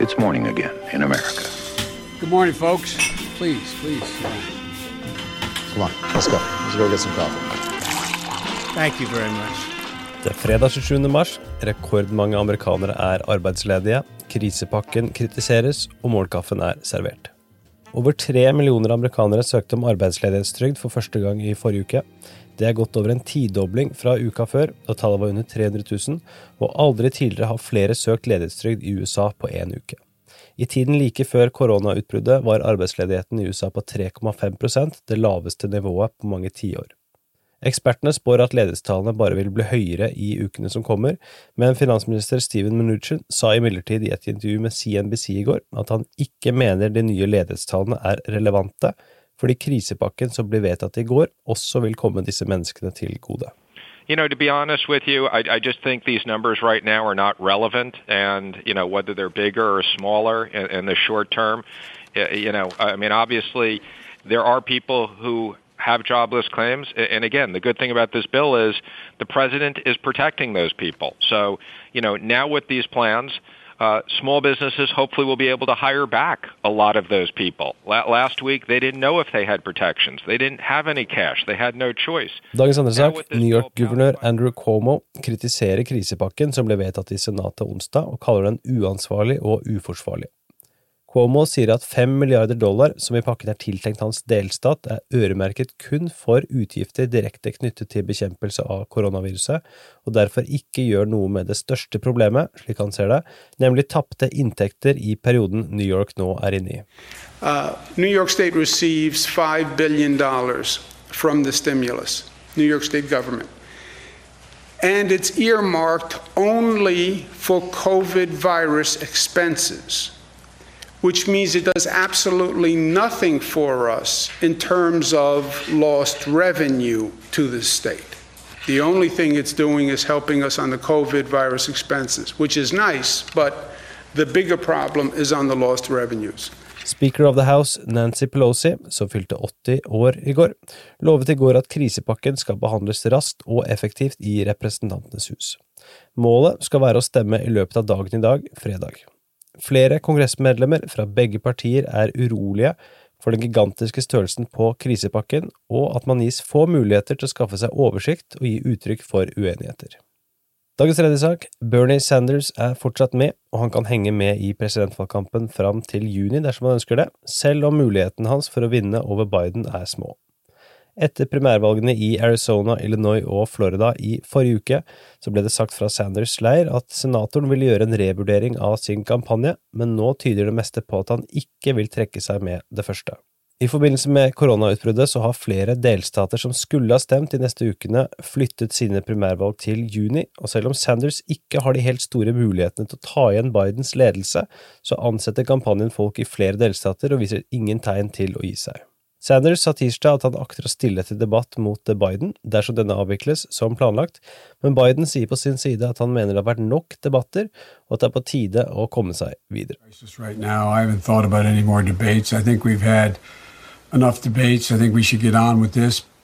It's morning again in America. Good morning, folks. Please, please. Come on, let's go. Let's go get some coffee. Thank you very much. Det er fredag 27. mars. Rekordmange amerikanere er arbeidsledige. Krisepakken kritiseres, og målkaffen er servert. Over tre millioner amerikanere søkte om arbeidsledighetstrygd for første gang i forrige uke. Det er gått over en tidobling fra uka før, da tallet var under 300 000, og aldri tidligere har flere søkt ledighetstrygd i USA på én uke. I tiden like før koronautbruddet var arbeidsledigheten i USA på 3,5% det laveste nivået på mange tiår. Ekspertene spår at ledighetstallene bare vil bli høyere i ukene som kommer, men finansminister Steven Mnuchin sa imidlertid i et intervju med CNBC i går at han ikke mener de nye ledighetstallene er relevante, fordi krisepakken som ble vedtatt i går, også vil komme disse menneskene til gode. You know, to be honest with you, I, I just think these numbers right now are not relevant, and you know whether they're bigger or smaller in, in the short term. You know, I mean, obviously, there are people who have jobless claims, and again, the good thing about this bill is the president is protecting those people. So, you know, now with these plans. Uh, small businesses hopefully will be able to hire back a lot of those people. La last week, they didn't know if they had protections. They didn't have any cash. They had no choice. Dagens andre sak. New York-guvernør Andrew Cuomo kritiserer krisepakken som ble vedtatt i Senatet onsdag, og kaller den uansvarlig og uforsvarlig. Cuomo sier at fem milliarder dollar, som i pakken er tiltenkt hans delstat, er øremerket kun for utgifter direkte knyttet til bekjempelse av koronaviruset, og derfor ikke gjør noe med det største problemet, slik han ser det, nemlig tapte inntekter i perioden New York nå er inne i. Uh, New York State receives $5 billion from the stimulus, New York State government. And it's earmarked only for COVID virus expenses. Which means it does absolutely nothing for us in terms of lost revenue to the state. The only thing it's doing is helping us on the COVID virus expenses, which is nice, but the bigger problem is on the lost revenues. Speaker of the House Nancy Pelosi, som fylte 80 år i går, lovet i går at krisepakken skal behandles raskt og effektivt i Representantenes hus. Målet skal være å stemme i løpet av dagen i dag, fredag. Flere kongressmedlemmer fra begge partier er urolige for den gigantiske størrelsen på krisepakken, og at man gis få muligheter til å skaffe seg oversikt og gi uttrykk for uenigheter. Dagens tredje sak, Bernie Sanders er fortsatt med, og han kan henge med i presidentvalgkampen fram til juni dersom han ønsker det, selv om muligheten hans for å vinne over Biden er små. Etter primærvalgene i Arizona, Illinois og Florida i forrige uke, så ble det sagt fra Sanders' leir at senatoren ville gjøre en revurdering av sin kampanje, men nå tyder det meste på at han ikke vil trekke seg med det første. I forbindelse med koronautbruddet så har flere delstater som skulle ha stemt de neste ukene, flyttet sine primærvalg til juni, og selv om Sanders ikke har de helt store mulighetene til å ta igjen Bidens ledelse, så ansetter kampanjen folk i flere delstater og viser ingen tegn til å gi seg. Sanders sa tirsdag at han akter å stille til debatt mot Biden dersom denne avvikles som planlagt, men Biden sier på sin side at han mener det har vært nok debatter, og at det er på tide å komme seg videre.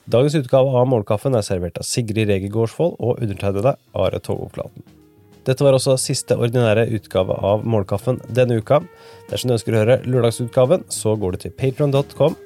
Dagens utgave av Målkaffen er servert av Sigrid Reger Gårdsvold og undertegnede Are Togoflaten. Dette var også siste ordinære utgave av Målkaffen denne uka. Dersom du ønsker å høre lørdagsutgaven, så går du til patron.com.